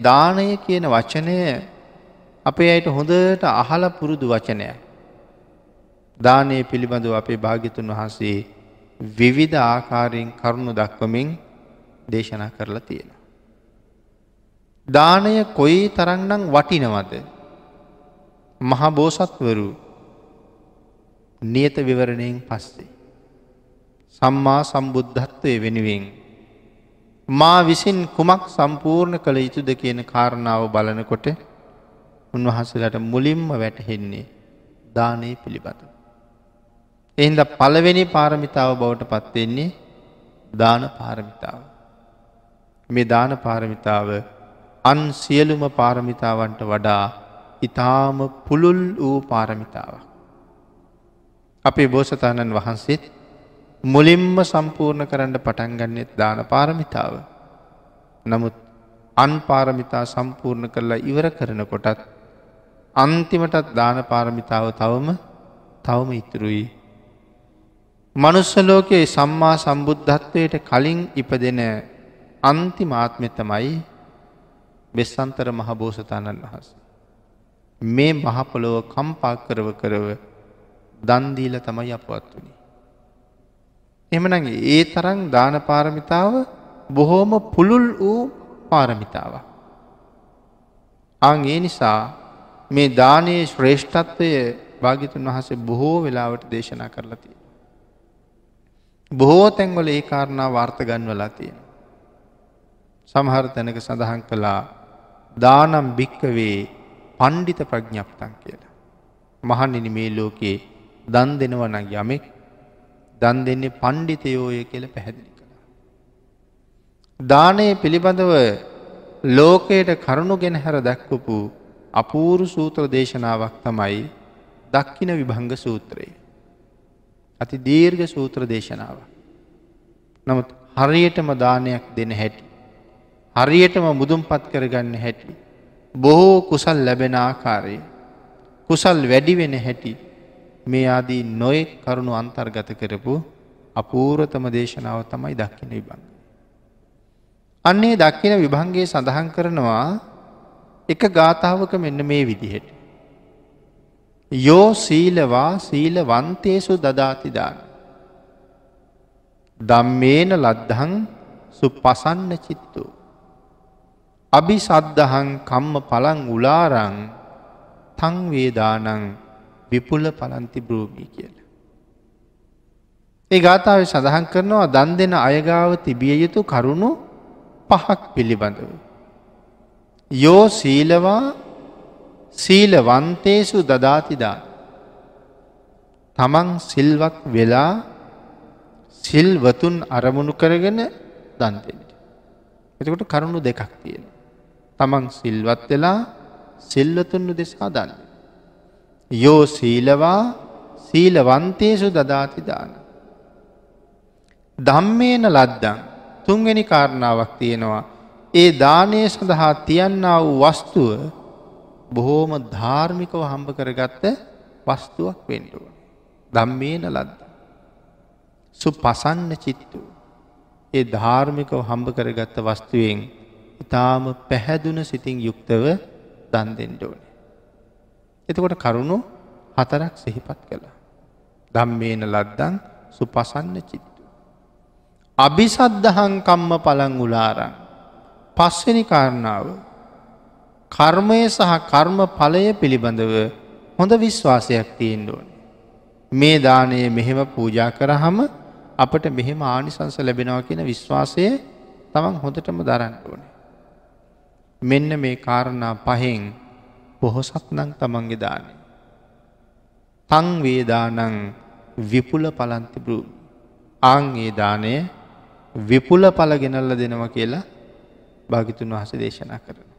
දානය කියන වචනය අපේ අයට හොඳට අහල පුරුදු වචනය. දානය පිළිබඳව අපේ භාගිතුන් වහන්සේ විවිධ ආකාරයෙන් කරුණු දක්වමින් දේශනා කරලා තියෙන. දානය කොයි තරන්නම් වටිනවද. මහබෝසත්වරු නියත විවරණයෙන් පස්සේ. සම්මා සම්බුද්ධත්වය වෙනුවෙන්. මා විසින් කුමක් සම්පූර්ණ කළ යුතුද කියන කාරණාව බලනකොට උන්වහන්සලට මුලින්ම වැටහෙන්නේ දානය පිළිබඳ. එහින්ද පළවෙනි පාරමිතාව බවට පත්වෙන්නේ දාන පාරමිතාව. මේ දාන පාරමිතාව අන් සියලුම පාරමිතාවන්ට වඩා ඉතාම පුළුල් වූ පාරමිතාවක්. අපේ බෝසතාණන් වහන්සේත් මුලින්ම සම්පූර්ණ කරන්න පටන්ගන්නෙත් දාන පාරමිතාව. නමුත් අන් පාරමිතා සම්පූර්ණ කරලා ඉවර කරන කොටත් අන්තිමටත් දාන පාරමිතාව තවම තවම ඉතුරුයි. මනුස්සලෝකයේ සම්මා සම්බුද්ධත්වයට කලින් ඉපදෙන අන්තිමාත්මෙතමයි බෙස්සන්තර මහබෝසතාණන් වහස. මේ මහපොලොව කම්පා කරව කරව දන්දීල තමයි අපවත් වනි. එමනගේ ඒ තරන් දාන පාරමිතාව බොහෝම පුළුල් වූ පාරමිතාව. අං ඒ නිසා මේ දානයේ ශ්‍රේෂ්ඨත්වය භාගිතුන් වහසේ බොහෝ වෙලාවට දේශනා කරලතිය. බොහෝ තැන්වල ඒ කාරණා වාර්ත ගන්වලා තියෙන. සමහර තැනක සඳහන් කළා දානම් භික්කවේ පණ්ඩිත ප්‍රඥ්ඥප්තන් කියලා. මහනිනි මේ ලෝකයේ දන් දෙනවන යමෙක් දන් දෙන්නේ පණ්ඩිතයෝය කියල පැහැදිලි කළා. දානය පිළිබඳව ලෝකයට කරුණු ගෙන හැර දැක්වපු අපූරු සූත්‍ර දේශනාවක් තමයි දක්කින විභංග සූත්‍රයේ. අති දීර්ඝ සූත්‍ර දේශනාව. නමුත් හරියටම දානයක් දෙන හැටි. හරියටම මුදුම් පත් කරගන්න හැටි. බොහෝ කුසල් ලැබෙන ආකාරය. කුසල් වැඩි වෙන හැටි මේ ආදී නොයෙක් කරුණු අන්තර්ගත කරපු අපූරතම දේශනාව තමයි දක්කින විභංග. අන්නේ දක්කින විභංගේ සඳහන් කරනවා එක ගාථාවක මෙන්න මේ විදිහට. යෝ සීලවා සීල වන්තේසු දදාතිදාන. දම්මේන ලද්දහං සුපසන්න චිත්තු. අභි සද්ධහං කම්ම පලං උලාරං තංවේදානං විපුල පලන්ති බ්‍රෝමී කියල. ඒ ගාථාව සඳහන් කරනවා දන් දෙන අයගාව තිබිය යුතු කරුණු පහක් පිළිබඳව. යෝ සීලවා සීලවන්තේසු දදාතිදා. තමන් සිල්වත් වෙලා සිල්වතුන් අරමුණු කරගෙන දන්තෙනට. එතකොට කරුණු දෙකක් තියෙන. තමන් සිල්වත් වෙලා සිල්වතුන්ු දෙසා දන්න. යෝ සීලවා සීලවන්තේසු දදාතිදාන. දම්මේන ලද්දන් තුන්ගනි කාරණාවක් තියෙනවා. ඒ දානය සඳහා තියන්න වූ වස්තුව බොහෝම ධාර්මිකව හම්බ කරගත්ත වස්තුවක් වෙන්ඩුව. දම්මේන ලද්ද. සු පසන්න චිත්තු. ඒ ධාර්මිකව හම්බ කරගත්ත වස්තුවෙන් ඉතාම පැහැදුන සිතින් යුක්තව දන් දෙෙන්ඩෝන. එතකොට කරුණු හතරක් සිහිපත් කළා. දම්මේන ලද්දන් සුපසන්න චිත්තු. අභිසද්ධහං කම්ම පලං උලාරං. පස්වෙනි කාරණාව කර්මය සහ කර්ම ඵලය පිළිබඳව හොඳ විශ්වාසයක් තියෙන් ඕන. මේ දානය මෙහෙම පූජා කරහම අපට මෙහෙම ආනිසංස ලැබෙනවා කියන විශ්වාසය තමන් හොඳටම දරන්න ඕන. මෙන්න මේ කාරණා පහෙන් බොහොසත් නං තමන්ගේ දානය. තං වේදානං විපුල පලන්ති බ්‍රූ. ආංගේ දානය විපුල පල ගෙනල්ල දෙනවා කියලා භාගිතුන් වහස දේශනා කරන.